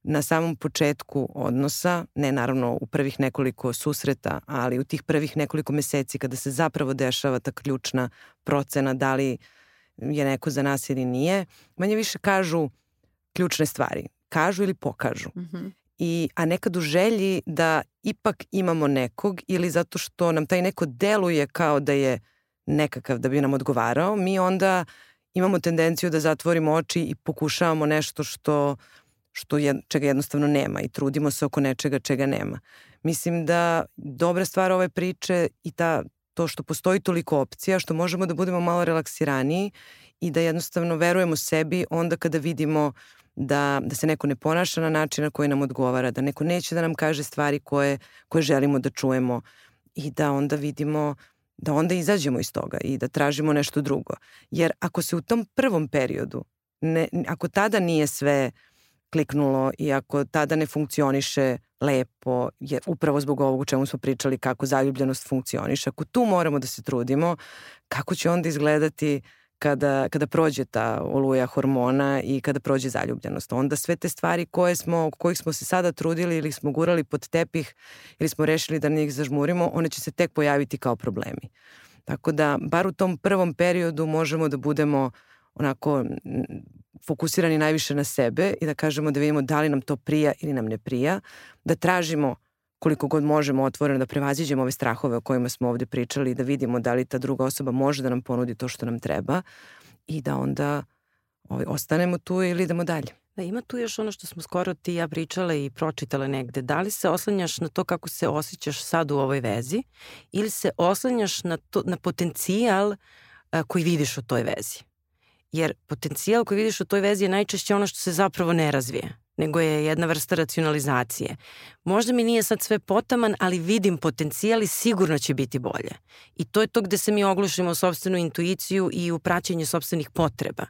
na samom početku odnosa, ne naravno u prvih nekoliko susreta, ali u tih prvih nekoliko meseci kada se zapravo dešava ta ključna procena da li je neko za nas ili nije, manje više kažu ključne stvari. Kažu ili pokažu. Mm -hmm. I, a nekad u želji da ipak imamo nekog ili zato što nam taj neko deluje kao da je nekakav da bi nam odgovarao, mi onda imamo tendenciju da zatvorimo oči i pokušavamo nešto što, što je, čega jednostavno nema i trudimo se oko nečega čega nema. Mislim da dobra stvar ove priče i ta, to što postoji toliko opcija, što možemo da budemo malo relaksiraniji i da jednostavno verujemo sebi onda kada vidimo da, da se neko ne ponaša na način na koji nam odgovara, da neko neće da nam kaže stvari koje, koje želimo da čujemo i da onda vidimo da onda izađemo iz toga i da tražimo nešto drugo. Jer ako se u tom prvom periodu, ne, ako tada nije sve kliknulo i ako tada ne funkcioniše lepo, je upravo zbog ovog u čemu smo pričali kako zaljubljenost funkcioniše, ako tu moramo da se trudimo, kako će onda izgledati kada, kada prođe ta oluja hormona i kada prođe zaljubljenost. Onda sve te stvari koje smo, kojih smo se sada trudili ili smo gurali pod tepih ili smo rešili da njih zažmurimo, one će se tek pojaviti kao problemi. Tako da, bar u tom prvom periodu možemo da budemo onako fokusirani najviše na sebe i da kažemo da vidimo da li nam to prija ili nam ne prija, da tražimo koliko god možemo otvoreno da prevaziđemo ove strahove o kojima smo ovde pričali i da vidimo da li ta druga osoba može da nam ponudi to što nam treba i da onda ovaj, ostanemo tu ili idemo dalje. Da, ima tu još ono što smo skoro ti ja pričale i pročitale negde. Da li se oslanjaš na to kako se osjećaš sad u ovoj vezi ili se oslanjaš na, to, na potencijal a, koji vidiš u toj vezi? Jer potencijal koji vidiš u toj vezi je najčešće ono što se zapravo ne razvije nego je jedna vrsta racionalizacije. Možda mi nije sad sve potaman, ali vidim potencijal i sigurno će biti bolje. I to je to gde se mi oglušimo u sobstvenu intuiciju i u praćenju sobstvenih potreba.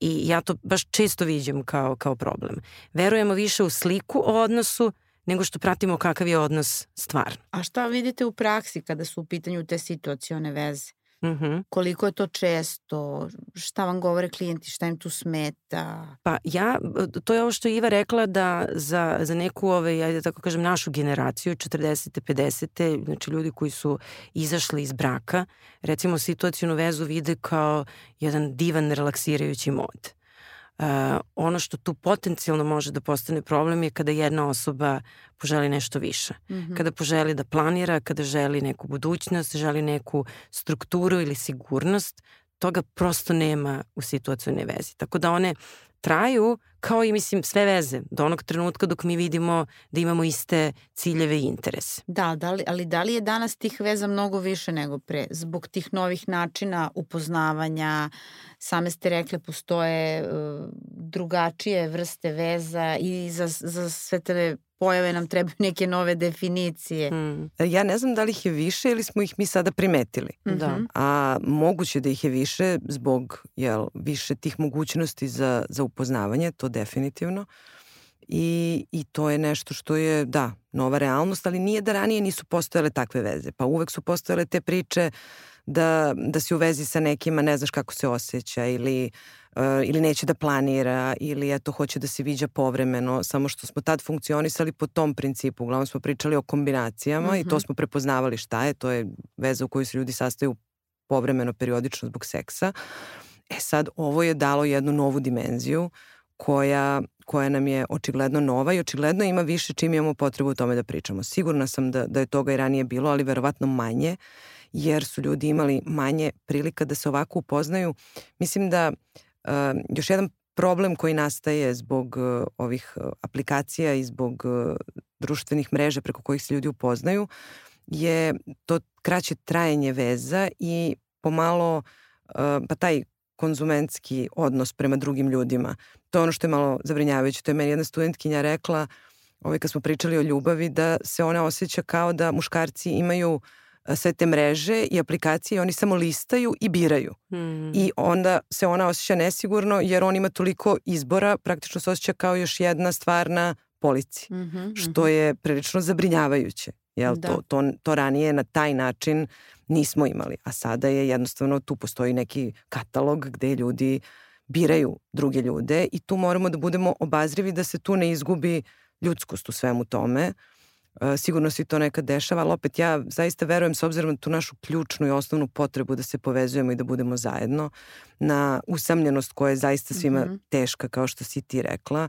I ja to baš često viđem kao, kao problem. Verujemo više u sliku o odnosu nego što pratimo kakav je odnos stvarno. A šta vidite u praksi kada su u pitanju te situacione veze? Mm -hmm. Koliko je to često? Šta vam govore klijenti? Šta im tu smeta? Pa ja, to je ovo što je Iva rekla da za, za neku, ovaj, ajde da tako kažem, našu generaciju, 40. 50. znači ljudi koji su izašli iz braka, recimo situacijnu vezu vide kao jedan divan relaksirajući mod. Uh, ono što tu potencijalno može da postane problem je kada jedna osoba poželi nešto više. Mm -hmm. Kada poželi da planira, kada želi neku budućnost, želi neku strukturu ili sigurnost, toga prosto nema u situacijnoj vezi. Tako da one traju kao i mislim sve veze do onog trenutka dok mi vidimo da imamo iste ciljeve i interese. Da, da li, ali da li je danas tih veza mnogo više nego pre? Zbog tih novih načina upoznavanja, same ste rekle postoje uh, drugačije vrste veza i za, za sve te pojave nam trebaju neke nove definicije. Mm. Ja ne znam da li ih je više ili smo ih mi sada primetili. Mm -hmm. Da. A moguće da ih je više zbog jel, više tih mogućnosti za, za upoznavanje, to definitivno. I, I to je nešto što je, da, nova realnost, ali nije da ranije nisu postojale takve veze. Pa uvek su postojale te priče da, da si u vezi sa nekima, ne znaš kako se osjeća ili uh, ili neće da planira ili eto hoće da se viđa povremeno, samo što smo tad funkcionisali po tom principu. Uglavnom smo pričali o kombinacijama mm -hmm. i to mhm. smo prepoznavali šta je, to je veza u kojoj se ljudi sastaju povremeno, periodično zbog seksa. E sad, ovo je dalo jednu novu dimenziju koja, koja nam je očigledno nova i očigledno ima više čim imamo potrebu o tome da pričamo. Sigurna sam da, da je toga i ranije bilo, ali verovatno manje, jer su ljudi imali manje prilika da se ovako upoznaju. Mislim da uh, još jedan problem koji nastaje zbog uh, ovih uh, aplikacija i zbog uh, društvenih mreža preko kojih se ljudi upoznaju je to kraće trajanje veza i pomalo uh, pa taj konzumentski odnos prema drugim ljudima. To je ono što je malo zabrinjavajuće. To je meni jedna studentkinja rekla, ovaj, kad smo pričali o ljubavi, da se ona osjeća kao da muškarci imaju sve te mreže i aplikacije i oni samo listaju i biraju. Mm. I onda se ona osjeća nesigurno jer on ima toliko izbora, praktično se osjeća kao još jedna stvar na polici, mm -hmm, što mhm. je prilično zabrinjavajuće. Jel, da. to, to, to ranije na taj način nismo imali, a sada je jednostavno tu postoji neki katalog gde ljudi biraju druge ljude i tu moramo da budemo obazrivi da se tu ne izgubi ljudskost u svemu tome. E, sigurno se to nekad dešava, ali opet ja zaista verujem s obzirom na tu našu ključnu i osnovnu potrebu da se povezujemo i da budemo zajedno, na usamljenost koja je zaista svima mm -hmm. teška, kao što si ti rekla, E,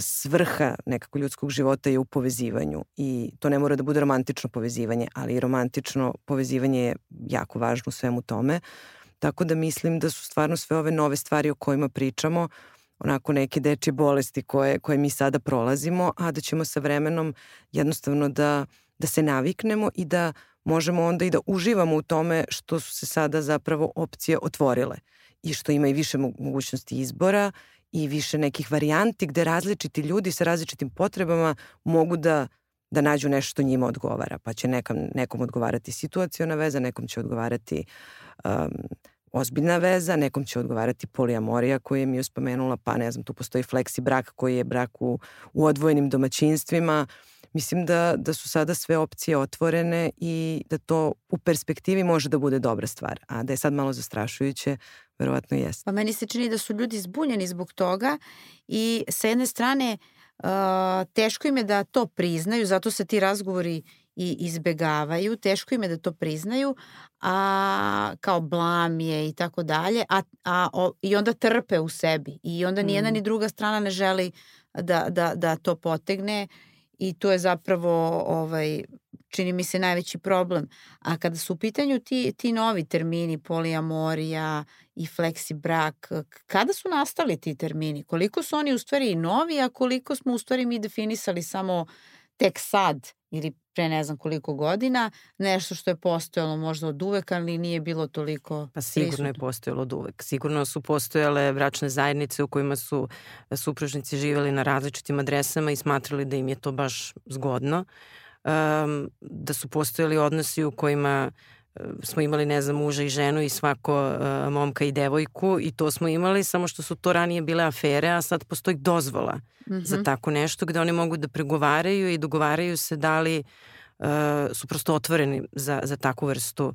svrha nekako ljudskog života je u povezivanju i to ne mora da bude romantično povezivanje, ali i romantično povezivanje je jako važno u svemu tome. Tako da mislim da su stvarno sve ove nove stvari o kojima pričamo onako neke dečje bolesti koje, koje mi sada prolazimo, a da ćemo sa vremenom jednostavno da, da se naviknemo i da možemo onda i da uživamo u tome što su se sada zapravo opcije otvorile i što ima i više mogućnosti izbora i više nekih varijanti gde različiti ljudi sa različitim potrebama mogu da da nađu nešto što njima odgovara. Pa će nekam, nekom odgovarati situacijona veza, nekom će odgovarati um, ozbiljna veza, nekom će odgovarati polijamorija koju je mi uspomenula, pa ne znam, tu postoji fleksi brak koji je brak u, u odvojenim domaćinstvima. Mislim da, da su sada sve opcije otvorene i da to u perspektivi može da bude dobra stvar. A da je sad malo zastrašujuće, verovatno jeste. Pa meni se čini da su ljudi zbunjeni zbog toga i sa jedne strane uh, teško im je da to priznaju, zato se ti razgovori i izbegavaju, teško im je da to priznaju, a kao blam je i tako dalje, a, a o, i onda trpe u sebi i onda ni jedna mm. ni druga strana ne želi da, da, da to potegne i to je zapravo ovaj čini mi se najveći problem. A kada su u pitanju ti, ti novi termini, poliamorija i fleksi brak, kada su nastali ti termini? Koliko su oni u stvari novi, a koliko smo u stvari mi definisali samo tek sad ili pre ne znam koliko godina, nešto što je postojalo možda od uvek, ali nije bilo toliko Pa sigurno prisutno. je postojalo od uvek. Sigurno su postojale bračne zajednice u kojima su supružnici živeli na različitim adresama i smatrali da im je to baš zgodno. Um, da su postojali odnosi u kojima smo imali, ne znam, muža i ženu i svako uh, momka i devojku i to smo imali, samo što su to ranije bile afere, a sad postoji dozvola mm -hmm. za tako nešto gde oni mogu da pregovaraju i dogovaraju se da li uh, su prosto otvoreni za, za takvu vrstu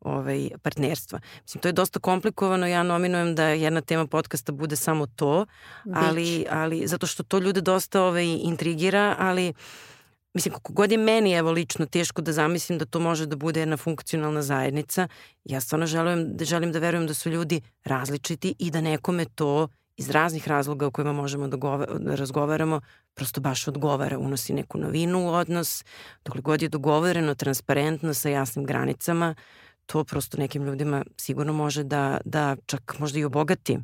ovaj, partnerstva. Mislim, to je dosta komplikovano, ja nominujem da jedna tema podcasta bude samo to, ali, ali zato što to ljude dosta ovaj, intrigira, ali uh, mislim, kako god je meni evo lično teško da zamislim da to može da bude jedna funkcionalna zajednica, ja stvarno želim, želim da verujem da su ljudi različiti i da nekome to iz raznih razloga o kojima možemo da, da razgovaramo, prosto baš odgovara, unosi neku novinu u odnos, dokle god je dogovoreno, transparentno, sa jasnim granicama, to prosto nekim ljudima sigurno može da, da čak možda i obogati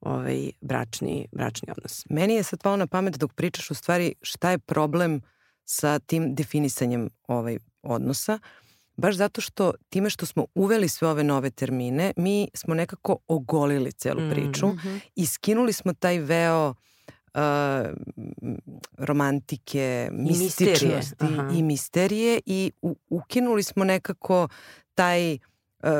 ovaj bračni, bračni odnos. Meni je sad palo na pamet dok pričaš u stvari šta je problem sa tim definisanjem ovaj odnosa, baš zato što time što smo uveli sve ove nove termine, mi smo nekako ogolili celu priču mm -hmm. i skinuli smo taj veo uh, romantike, mističnosti i, i misterije i u, ukinuli smo nekako taj uh,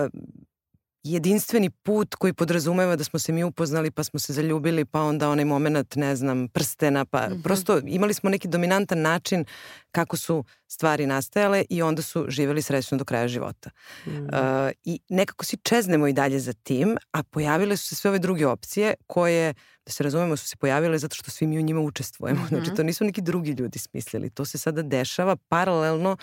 jedinstveni put koji podrazumeva da smo se mi upoznali pa smo se zaljubili pa onda onaj moment ne znam prstena pa mm -hmm. prosto imali smo neki dominantan način kako su stvari nastajale i onda su živeli srećno do kraja života. Mm. Uh, I nekako si čeznemo i dalje za tim, a pojavile su se sve ove druge opcije koje, da se razumemo, su se pojavile zato što svi mi u njima učestvujemo. Mm -hmm. Znači to nisu neki drugi ljudi smislili. To se sada dešava paralelno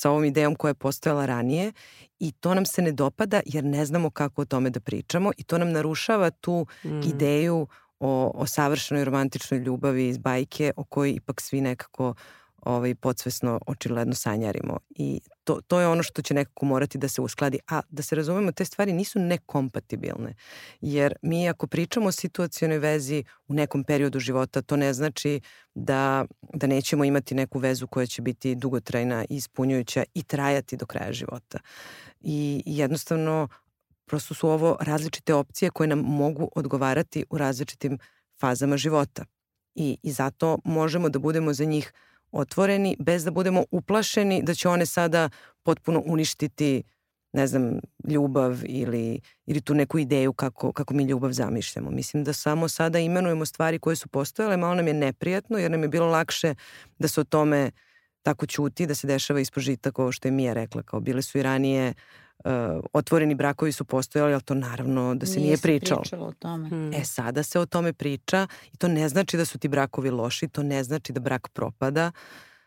sa ovom idejom koja je postojala ranije i to nam se ne dopada jer ne znamo kako o tome da pričamo i to nam narušava tu mm. ideju o, o savršenoj romantičnoj ljubavi iz bajke o kojoj ipak svi nekako ovaj, podsvesno očigledno sanjarimo. I to, to je ono što će nekako morati da se uskladi. A da se razumemo, te stvari nisu nekompatibilne. Jer mi ako pričamo o situacijonoj vezi u nekom periodu života, to ne znači da, da nećemo imati neku vezu koja će biti dugotrajna i ispunjujuća i trajati do kraja života. I jednostavno, prosto su ovo različite opcije koje nam mogu odgovarati u različitim fazama života. I, i zato možemo da budemo za njih otvoreni bez da budemo uplašeni da će one sada potpuno uništiti ne znam, ljubav ili, ili tu neku ideju kako, kako mi ljubav zamišljamo. Mislim da samo sada imenujemo stvari koje su postojale, malo nam je neprijatno jer nam je bilo lakše da se o tome tako ćuti, da se dešava ispod žita kao što je Mija rekla, kao bile su i ranije uh, otvoreni brakovi su postojali, ali to naravno da se nije, nije pričalo. pričalo o tome. Hmm. E, sada se o tome priča i to ne znači da su ti brakovi loši, to ne znači da brak propada,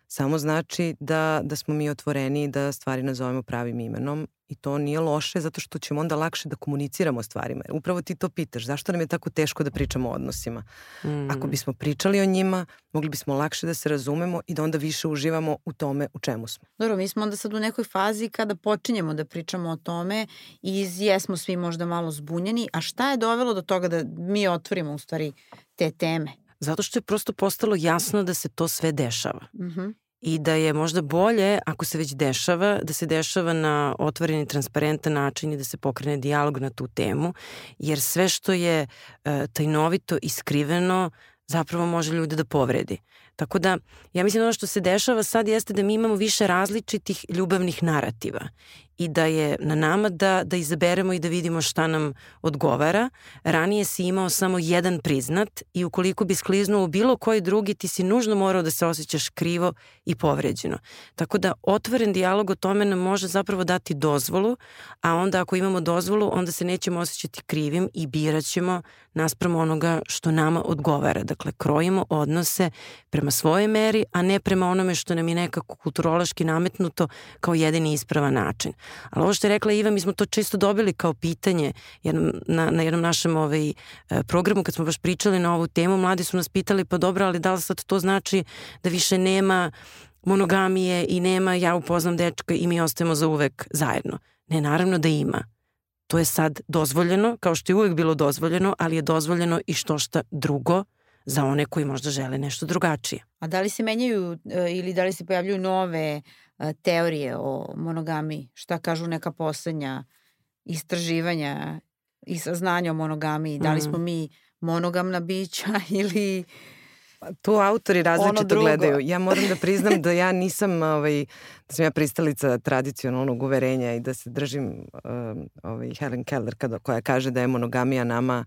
samo znači da, da smo mi otvoreni da stvari nazovemo pravim imenom I to nije loše zato što ćemo onda lakše da komuniciramo o stvarima. Upravo ti to pitaš, zašto nam je tako teško da pričamo o odnosima? Mm. Ako bismo pričali o njima, mogli bismo lakše da se razumemo i da onda više uživamo u tome u čemu smo. Dobro, mi smo onda sad u nekoj fazi kada počinjemo da pričamo o tome i jesmo svi možda malo zbunjeni, a šta je dovelo do toga da mi otvorimo u stvari te teme? Zato što je prosto postalo jasno da se to sve dešava. Mm -hmm i da je možda bolje, ako se već dešava, da se dešava na otvoren i transparentan način i da se pokrene dijalog na tu temu, jer sve što je e, tajnovito i skriveno zapravo može ljude da povredi. Tako da, ja mislim ono što se dešava sad jeste da mi imamo više različitih ljubavnih narativa i da je na nama da, da izaberemo i da vidimo šta nam odgovara. Ranije si imao samo jedan priznat i ukoliko bi skliznuo u bilo koji drugi, ti si nužno morao da se osjećaš krivo i povređeno. Tako da otvoren dijalog o tome nam može zapravo dati dozvolu, a onda ako imamo dozvolu, onda se nećemo osjećati krivim i birat ćemo nasprem onoga što nama odgovara. Dakle, krojimo odnose prema svojoj meri, a ne prema onome što nam je nekako kulturološki nametnuto kao jedini ispravan način. Ali ovo što je rekla Iva, mi smo to često dobili kao pitanje jednom, na, na jednom našem ovaj, e, programu kad smo baš pričali na ovu temu, mladi su nas pitali pa dobro, ali da li sad to znači da više nema monogamije i nema ja upoznam dečka i mi ostajemo za uvek zajedno. Ne, naravno da ima. To je sad dozvoljeno, kao što je uvek bilo dozvoljeno, ali je dozvoljeno i što šta drugo za one koji možda žele nešto drugačije. A da li se menjaju e, ili da li se pojavljuju nove e, teorije o monogamiji? Šta kažu neka poslednja istraživanja i saznanja o monogamiji? Da li smo mm. mi monogamna bića ili Tu autori različito gledaju. Ja moram da priznam da ja nisam, ovaj, da sam ja pristalica tradicionalnog uverenja i da se držim um, ovaj, Helen Keller kada, koja kaže da je monogamija nama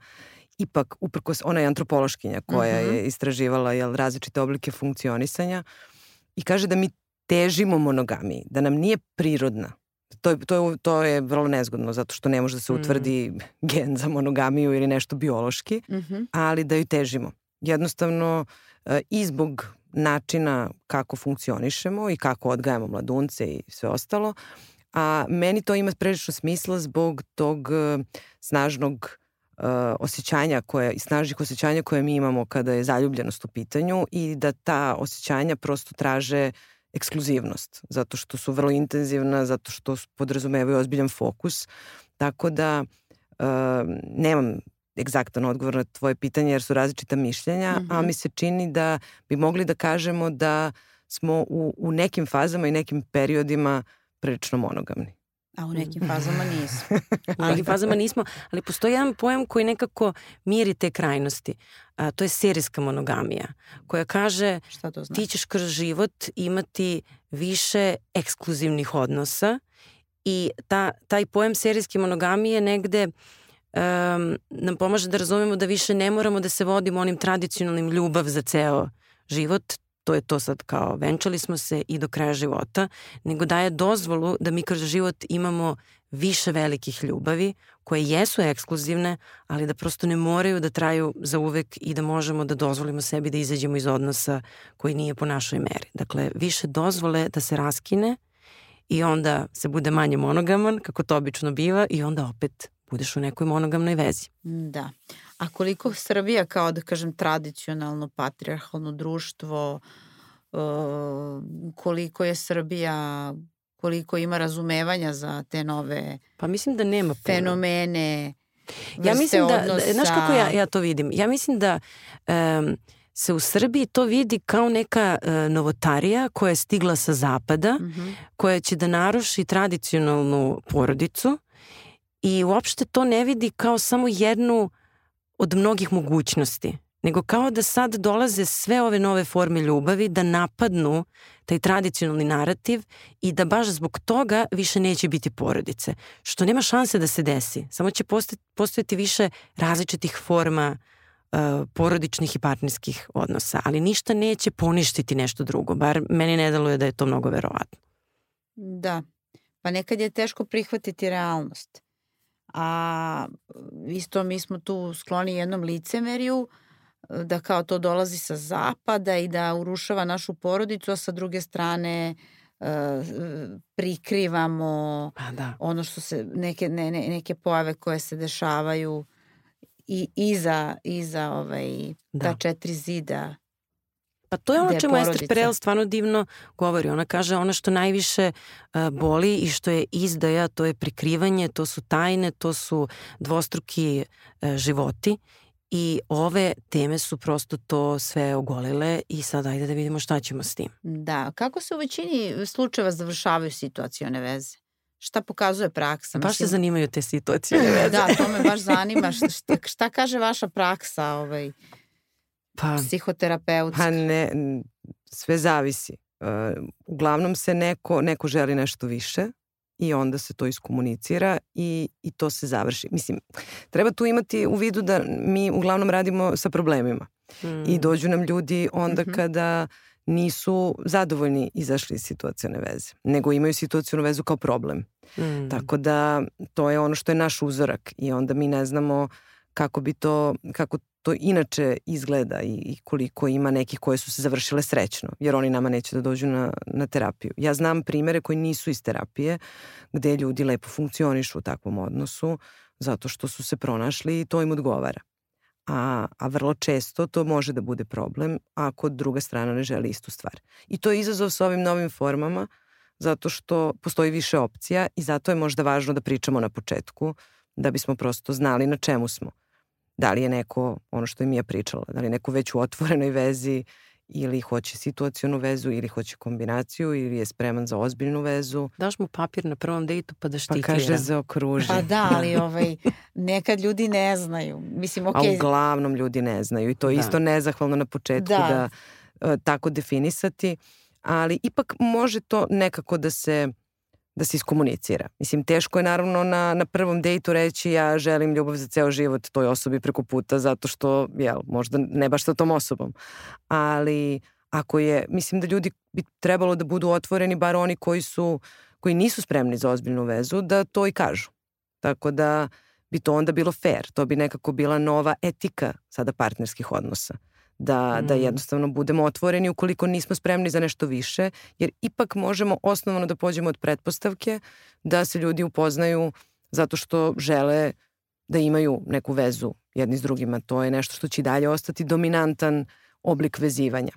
ipak, uprkos, ona je antropološkinja koja uh -huh. je mhm. istraživala jel, različite oblike funkcionisanja i kaže da mi težimo monogamiji, da nam nije prirodna. To je, to je, to je vrlo nezgodno zato što ne može da se mhm. utvrdi mm. gen za monogamiju ili nešto biološki, mm -hmm. ali da ju težimo. Jednostavno e, i zbog načina kako funkcionišemo i kako odgajamo mladunce i sve ostalo, a meni to ima prilično smisla zbog tog e, snažnog uh, osjećanja koje, i snažnih osjećanja koje mi imamo kada je zaljubljenost u pitanju i da ta osjećanja prosto traže ekskluzivnost, zato što su vrlo intenzivna, zato što podrazumevaju ozbiljan fokus. Tako da uh, nemam egzaktan odgovor na tvoje pitanje jer su različita mišljenja, mm -hmm. a mhm. mi se čini da bi mogli da kažemo da smo u, u nekim fazama i nekim periodima prilično monogamni. A u nekim fazama nismo. u nekim fazama nismo, ali postoji jedan pojam koji nekako miri te krajnosti. A, to je serijska monogamija, koja kaže Šta to znači? ti ćeš kroz život imati više ekskluzivnih odnosa I ta, taj pojem serijske monogamije negde um, nam pomaže da razumemo da više ne moramo da se vodimo onim tradicionalnim ljubav za ceo život, to je to sad kao venčali smo se i do kraja života, nego daje dozvolu da mi kroz život imamo više velikih ljubavi koje jesu ekskluzivne, ali da prosto ne moraju da traju za uvek i da možemo da dozvolimo sebi da izađemo iz odnosa koji nije po našoj meri. Dakle, više dozvole da se raskine i onda se bude manje monogaman, kako to obično biva, i onda opet budeš u nekoj monogamnoj vezi. Da. A koliko Srbija kao da kažem tradicionalno patriarhalno društvo, uh, koliko je Srbija koliko ima razumevanja za te nove pa mislim da nema puno. fenomene ja mislim da, odnosa. da znaš kako ja, ja to vidim ja mislim da um, se u Srbiji to vidi kao neka uh, novotarija koja je stigla sa zapada, mm -hmm. koja će da naruši tradicionalnu porodicu i uopšte to ne vidi kao samo jednu od mnogih mogućnosti, nego kao da sad dolaze sve ove nove forme ljubavi da napadnu taj tradicionalni narativ i da baš zbog toga više neće biti porodice. Što nema šanse da se desi. Samo će postojati više različitih forma uh, porodičnih i partnerskih odnosa, ali ništa neće poništiti nešto drugo, bar meni ne deluje da je to mnogo verovatno. Da, pa nekad je teško prihvatiti realnost. A isto mi smo tu skloni jednom licemeriju, da kao to dolazi sa zapada i da urušava našu porodicu, a sa druge strane uh, prikrivamo pa da. ono što se, neke, ne, ne, neke pojave koje se dešavaju i iza, iza ovaj, da. ta četiri zida Pa to je ono čemu Ester Perel stvarno divno govori. Ona kaže ono što najviše uh, boli i što je izdaja, to je prikrivanje, to su tajne, to su dvostruki uh, životi I ove teme su prosto to sve ogolile i sad ajde da vidimo šta ćemo s tim. Da, kako se u većini slučajeva završavaju situacione veze? Šta pokazuje praksa? Baš Mislim... se zanimaju te situacijone veze. da, to me baš zanima. Šta, šta kaže vaša praksa ovaj, pa, psihoterapeutska? Pa ne, sve zavisi. Uh, uglavnom se neko, neko želi nešto više, i onda se to iskomunicira i, i to se završi. Mislim, treba tu imati u vidu da mi uglavnom radimo sa problemima mm. i dođu nam ljudi onda mm -hmm. kada nisu zadovoljni izašli iz situacijone veze, nego imaju situacijonu vezu kao problem. Mm. Tako da to je ono što je naš uzorak i onda mi ne znamo kako bi to, kako to inače izgleda i, koliko ima nekih koje su se završile srećno, jer oni nama neće da dođu na, na terapiju. Ja znam primere koji nisu iz terapije, gde ljudi lepo funkcionišu u takvom odnosu, zato što su se pronašli i to im odgovara. A, a vrlo često to može da bude problem ako druga strana ne želi istu stvar. I to je izazov sa ovim novim formama, zato što postoji više opcija i zato je možda važno da pričamo na početku, da bismo prosto znali na čemu smo da li je neko, ono što je Mija pričala, da li je neko već u otvorenoj vezi ili hoće situacijonu vezu ili hoće kombinaciju ili je spreman za ozbiljnu vezu. Daš mu papir na prvom dejtu pa da štiklira. Pa kaže za okruži. Pa da, ali ovaj, nekad ljudi ne znaju. Mislim, okay. A uglavnom ljudi ne znaju i to je da. isto nezahvalno na početku da, da uh, tako definisati, ali ipak može to nekako da se da se iskomunicira. Mislim, teško je naravno na, na prvom dejtu reći ja želim ljubav za ceo život toj osobi preko puta zato što, jel, možda ne baš sa tom osobom. Ali ako je, mislim da ljudi bi trebalo da budu otvoreni, bar oni koji su, koji nisu spremni za ozbiljnu vezu, da to i kažu. Tako da bi to onda bilo fair. To bi nekako bila nova etika sada partnerskih odnosa da, mm. da jednostavno budemo otvoreni ukoliko nismo spremni za nešto više, jer ipak možemo osnovno da pođemo od pretpostavke da se ljudi upoznaju zato što žele da imaju neku vezu jedni s drugima. To je nešto što će dalje ostati dominantan oblik vezivanja.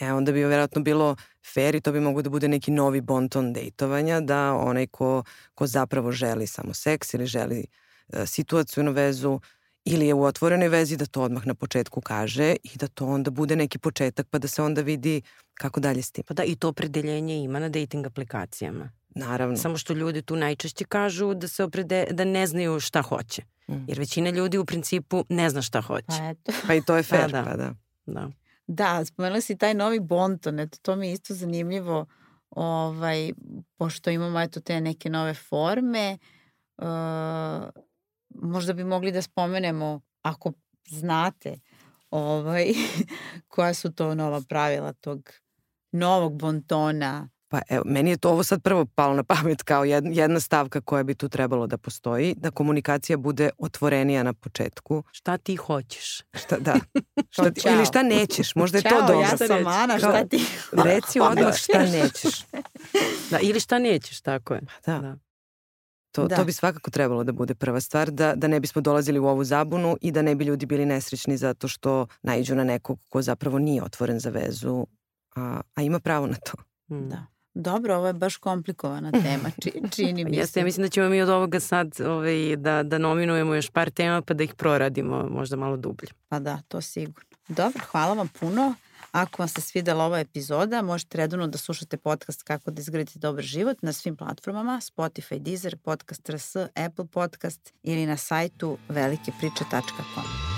E, onda bi verovatno bilo fair i to bi mogo da bude neki novi bonton dejtovanja, da onaj ko, ko zapravo želi samo seks ili želi e, situacijnu vezu, ili je u otvorenoj vezi da to odmah na početku kaže i da to onda bude neki početak pa da se onda vidi kako dalje s tim. Pa da i to opredeljenje ima na dating aplikacijama. Naravno. Samo što ljudi tu najčešće kažu da se oprede, da ne znaju šta hoće. Mm. Jer većina ljudi u principu ne zna šta hoće. Pa eto. Pa i to je fair, pa da. Pa da. da. Da, spomenula si taj novi bonton, eto to mi je isto zanimljivo ovaj, pošto imamo eto te neke nove forme, uh, možda bi mogli da spomenemo, ako znate, ovaj, koja su to nova pravila tog novog bontona Pa evo, meni je to ovo sad prvo palo na pamet kao jedna, stavka koja bi tu trebalo da postoji, da komunikacija bude otvorenija na početku. Šta ti hoćeš? Šta, da. Šta ti, ili šta nećeš, možda je to dobro. ja sam Ana, šta ti Reci odmah šta nećeš. Da, ili šta nećeš, tako je. Pa da. da. To, da. to bi svakako trebalo da bude prva stvar, da, da ne bismo dolazili u ovu zabunu i da ne bi ljudi bili nesrećni zato što naiđu na nekog ko zapravo nije otvoren za vezu, a, a ima pravo na to. Mm. Da. Dobro, ovo je baš komplikovana tema, či, čini mi se. Jeste, ja mislim da ćemo mi od ovoga sad ovaj, da, da nominujemo još par tema pa da ih proradimo možda malo dublje. Pa da, to sigurno. Dobro, hvala vam puno. Ako vam se svidela ova epizoda, možete redovno da slušate podcast Kako da izgradite dobar život na svim platformama Spotify, Deezer, Podcast RS, Apple Podcast ili na sajtu velikepriče.com.